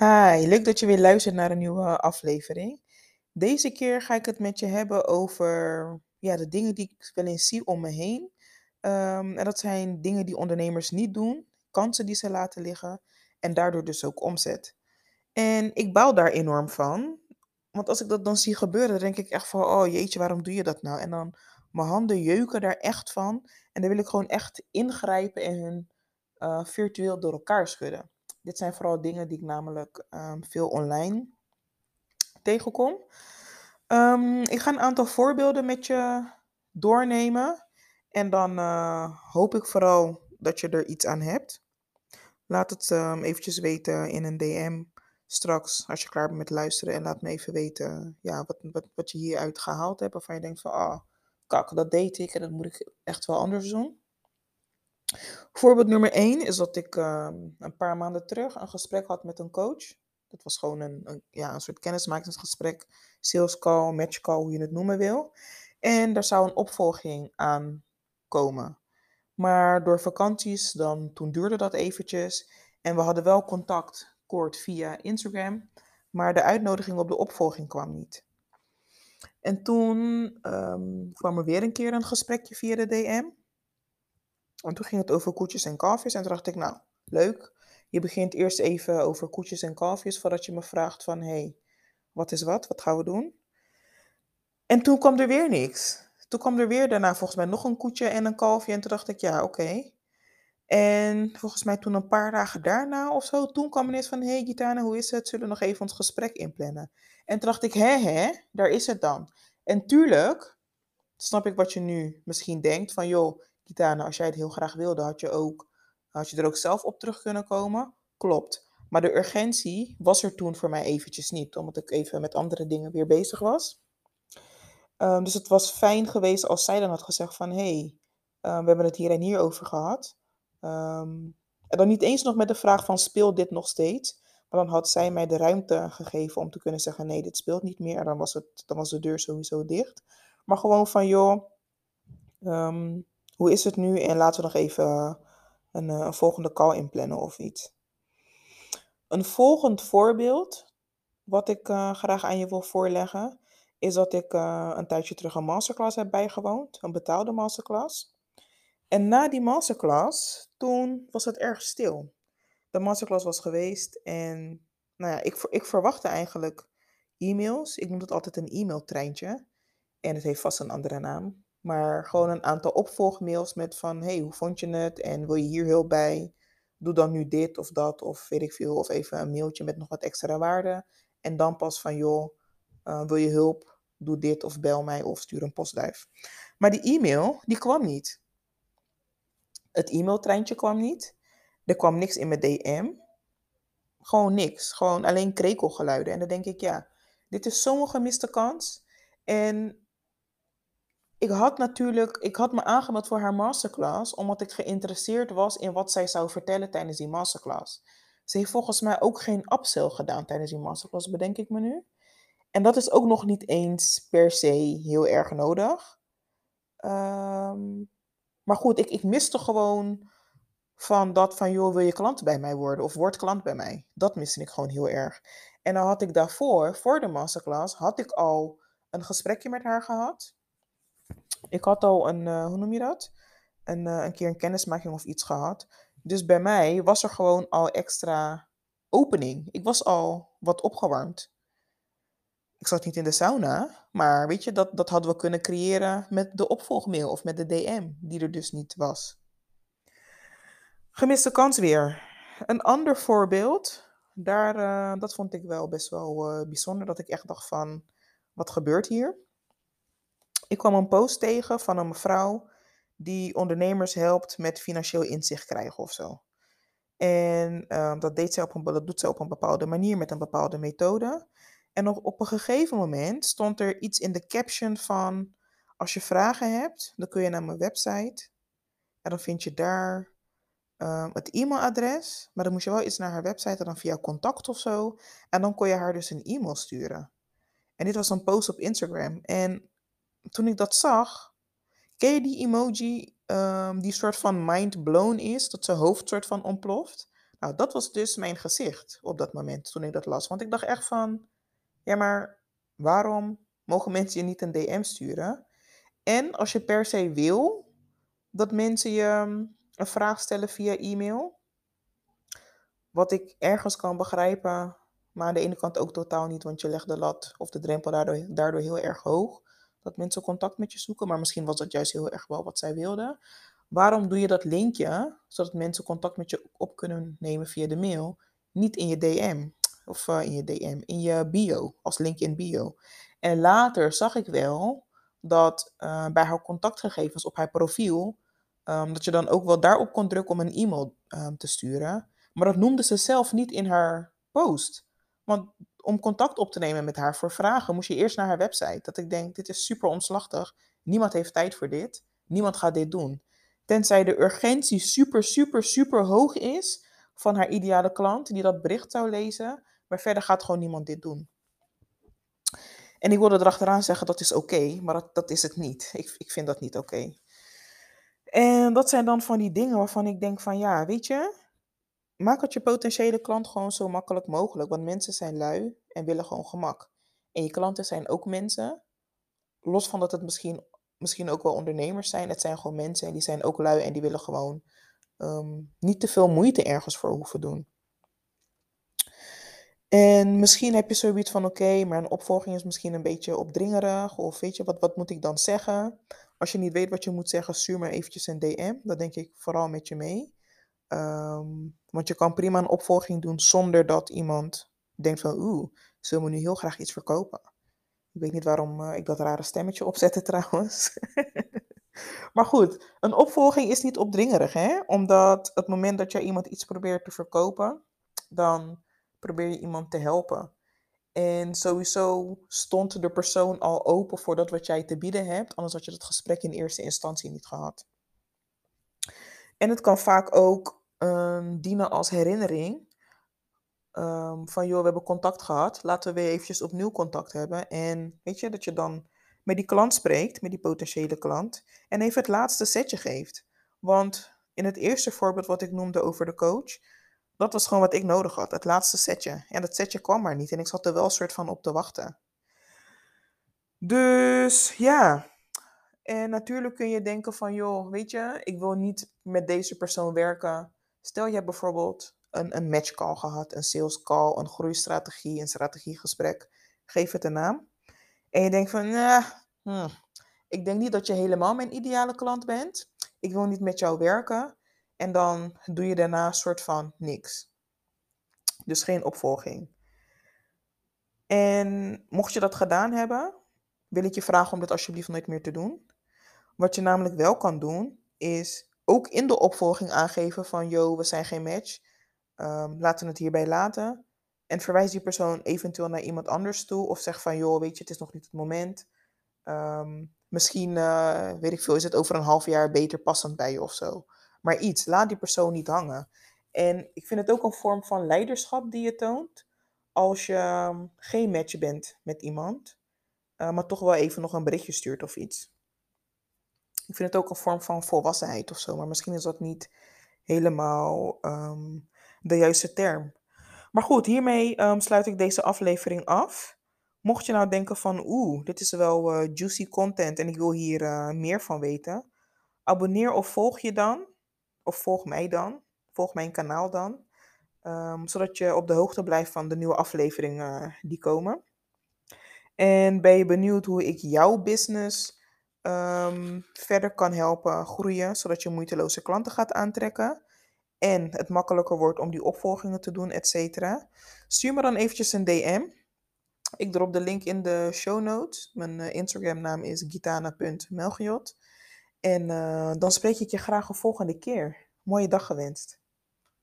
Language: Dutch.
Hi, leuk dat je weer luistert naar een nieuwe aflevering. Deze keer ga ik het met je hebben over ja, de dingen die ik wel eens zie om me heen. Ehm, en dat zijn dingen die ondernemers niet doen, kansen die ze laten liggen en daardoor dus ook omzet. En ik baal daar enorm van, want als ik dat dan zie gebeuren, dan denk ik echt van, oh jeetje, waarom doe je dat nou? En dan mijn handen jeuken daar echt van en dan wil ik gewoon echt ingrijpen en hun eh, virtueel door elkaar schudden. Dit zijn vooral dingen die ik namelijk ehm, veel online tegenkom. Ehm, ik ga een aantal voorbeelden met je doornemen. En dan eh, hoop ik vooral dat je er iets aan hebt. Laat het um, eventjes weten in een DM straks als je klaar bent met luisteren. En laat me even weten ja, wat, wat, wat je hieruit gehaald hebt. Waarvan je denkt van, ah, kak, dat deed ik en dat moet ik echt wel anders doen. Voorbeeld nummer 1 is dat ik ehm, een paar maanden terug een gesprek had met een coach. Dat was gewoon een, een, ja, een soort kennismakingsgesprek, sales call, match call, hoe je het noemen wil. En daar zou een opvolging aan komen. Maar door vakanties, dan, toen duurde dat eventjes. En we hadden wel contact kort via Instagram. Maar de uitnodiging op de opvolging kwam niet. En toen um, kwam er weer een keer een gesprekje via de DM. En toen ging het over koetjes en kalfjes. En toen dacht ik, nou, leuk. Je begint eerst even over koetjes en kalfjes voordat je me vraagt van, hé, hey, wat is wat? Wat gaan we doen? En toen kwam er weer niks. Toen kwam er weer daarna volgens mij nog een koetje en een kalfje. En toen dacht ik, ja, oké. En volgens mij toen een paar dagen daarna of zo, toen kwam ineens van, hé hey, Gitana, hoe is het? Zullen we nog even ons gesprek inplannen? En toen dacht ik, hè, hè, daar is het dan. En tuurlijk, snap ik wat je nu misschien denkt, van joh, Gitana, als jij het heel graag wilde, had je, ook, had je er ook zelf op terug kunnen komen. Klopt. Maar de urgentie was er toen voor mij eventjes niet, omdat ik even met andere dingen weer bezig was. Um, dus het was fijn geweest als zij dan had gezegd van, hé, hey, um, we hebben het hier en hier over gehad. Um, en dan niet eens nog met de vraag van, speel dit nog steeds? Maar dan had zij mij de ruimte gegeven om te kunnen zeggen, nee, dit speelt niet meer. En dan was, het, dan was de deur sowieso dicht. Maar gewoon van, joh, hoe is het nu? En laten we nog even eh, een, eh, een volgende call inplannen of iets. Een volgend voorbeeld, wat ik uh, graag aan je wil voorleggen, is dat ik uh, een tijdje terug een masterclass heb bijgewoond, een betaalde masterclass. En na die masterclass, toen was het erg stil. De masterclass was geweest en nou ja, ik, ik verwachtte eigenlijk e-mails. Ik noem het altijd een e-mailtreintje. En het heeft vast een andere naam. Maar gewoon een aantal opvolgmails met van, hey, hoe vond je het? En wil je hier hulp bij? Doe dan nu dit of dat of weet ik veel. Of even een mailtje met nog wat extra waarde. En dan pas van, joh, uh, wil je hulp? Doe dit of bel mij of stuur een postduif. Maar die e-mail, die kwam niet. Het e-mailtreintje kwam niet. Er kwam niks in mijn DM. Gewoon niks. Gewoon alleen krekelgeluiden. En dan denk ik, ja, dit is zo'n gemiste kans. En ik had natuurlijk, ik had me aangemeld voor haar masterclass, omdat ik geïnteresseerd was in wat zij zou vertellen tijdens die masterclass. Ze heeft volgens mij ook geen upsell gedaan tijdens die masterclass, bedenk ik me nu. En dat is ook nog niet eens per se heel erg nodig. Um, maar goed, ik, ik miste gewoon van dat van, joh, wil je klant bij mij worden? Of word klant bij mij? Dat miste ik gewoon heel erg. En dan had ik daarvoor, voor de masterclass, had ik al een gesprekje met haar gehad. Ik had al een, uh, hoe noem je dat? Een, uh, een keer een kennismaking of iets gehad. Dus bij mij was er gewoon al extra opening. Ik was al wat opgewarmd. Ik zat niet in de sauna, maar weet je, dat, dat hadden we kunnen creëren met de opvolgmail of met de DM, die er dus niet was. Gemiste kans weer. Een ander voorbeeld, daar, uh, dat vond ik wel best wel bijzonder, dat ik echt dacht van, wat gebeurt hier? Ik kwam een post tegen van een mevrouw die ondernemers helpt met financieel inzicht krijgen of zo. En uh, dat, deed zij op een, dat doet zij op een bepaalde manier met een bepaalde methode. En op, op een gegeven moment stond er iets in de caption van: Als je vragen hebt, dan kun je naar mijn website. En dan vind je daar uh, het e-mailadres. Maar dan moest je wel iets naar haar website en dan via contact of zo. En dan kon je haar dus een e-mail sturen. En dit was een post op Instagram. En toen ik dat zag, ken je die emoji um, die soort van mind blown is, dat zijn hoofd soort van ontploft? Nou, dat was dus mijn gezicht op dat moment toen ik dat las. Want ik dacht echt van, ja, maar waarom mogen mensen je niet een DM sturen? En als je per se wil dat mensen je mm, een vraag stellen via e-mail, wat ik ergens kan begrijpen, maar aan de ene kant ook totaal niet, want je legt de lat of de drempel daardoor heel erg hoog. Dat mensen contact met je zoeken, maar misschien was dat juist heel erg wel wat zij wilden. Waarom doe je dat linkje, zodat mensen contact met je op kunnen nemen via de mail, niet in je DM? Of uh, in je DM, in je bio, als link in bio. En later zag ik wel dat uh, bij haar contactgegevens op haar profiel, um, dat je dan ook wel daarop kon drukken om een e-mail um, te sturen. Maar dat noemde ze zelf niet in haar post. Want om contact op te nemen met haar voor vragen, moest je eerst naar haar website. Dat ik denk, dit is super omslachtig. Niemand heeft tijd voor dit. Niemand gaat dit doen. Tenzij de urgentie super, super, super hoog is van haar ideale klant die dat bericht zou lezen. Maar verder gaat gewoon niemand dit doen. En ik wilde erachteraan zeggen dat is oké, maar dat, dat is het niet. Ik, ik vind dat niet oké. En dat zijn dan van die dingen waarvan ik denk van ja, weet je, maak het je potentiële klant gewoon zo makkelijk mogelijk. Want mensen zijn lui en willen gewoon gemak. En je klanten zijn ook mensen. Los van dat het misschien, misschien ook wel ondernemers zijn. Het zijn gewoon mensen en die zijn ook lui en die willen gewoon ehm, niet te veel moeite ergens voor hoeven doen. En misschien heb je zoiets van, oké, maar een opvolging is misschien een beetje opdringerig. Of weet je, wat, wat moet ik dan zeggen? Als je niet weet wat je moet zeggen, stuur me eventjes een DM. Dat denk ik vooral met je mee. Ehm, want je kan prima een opvolging doen zonder dat iemand denkt van, oeh, ze wil me nu heel graag iets verkopen. Ik weet niet waarom uh, ik dat rare stemmetje opzette trouwens. maar goed, een opvolging is niet opdringerig, hè? Omdat het moment dat jij iemand iets probeert te verkopen, dan probeer je iemand te helpen. En sowieso stond de persoon al open voor dat wat jij te bieden hebt, anders had je dat gesprek in eerste instantie niet gehad. En het kan vaak ook um, dienen als herinnering. Um, van joh, we hebben contact gehad. Laten we weer eventjes opnieuw contact hebben. En weet je, dat je dan met die klant spreekt, met die potentiële klant. En even het laatste setje geeft. Want in het eerste voorbeeld wat ik noemde over de coach. Dat was gewoon wat ik nodig had. Het laatste setje. En dat setje kwam maar niet. En ik zat er wel een soort van op te wachten. Dus ja, en natuurlijk kun je denken van, joh, weet je, ik wil niet met deze persoon werken Stel je hebt bijvoorbeeld een, een match call gehad, een sales call, een groeistrategie, een strategiegesprek. Geef het een naam. En je denkt van, hmm, ik denk niet dat je helemaal mijn ideale klant bent. Ik wil niet met jou werken. En dan doe je daarna een soort van niks. Dus geen opvolging. En mocht je dat gedaan hebben, wil ik je vragen om dit alsjeblieft nooit meer te doen. Wat je namelijk wel kan doen, is ook in de opvolging aangeven van, yo, we zijn geen match. Um, laten we het hierbij laten. En verwijs die persoon eventueel naar iemand anders toe. Of zeg van, joh, weet je, het is nog niet het moment. Um, misschien, uh, weet ik veel, is het over een half jaar beter passend bij je of zo. Maar iets, laat die persoon niet hangen. En ik vind het ook een vorm van leiderschap die je toont. Als je um, geen match bent met iemand, uh, maar toch wel even nog een berichtje stuurt of iets. Ik vind het ook een vorm van volwassenheid of zo, maar misschien is dat niet helemaal ehm, de juiste term. Maar goed, hiermee ehm, sluit ik deze aflevering af. Mocht je nou denken van, oeh, dit is wel uh, juicy content en ik wil hier uh, meer van weten, abonneer of volg je dan, of volg mij dan, volg mijn kanaal dan, um, zodat je op de hoogte blijft van de nieuwe afleveringen uh, die komen. En ben je benieuwd hoe ik jouw business um, verder kan helpen groeien, zodat je moeiteloze klanten gaat aantrekken. En het makkelijker wordt om die opvolgingen te doen, et cetera. Stuur me dan eventjes een DM. Ik drop de link in de show notes. Mijn uh, Instagram naam is gitana.melchiot. En uh, dan spreek ik je graag een volgende keer. Mooie dag gewenst.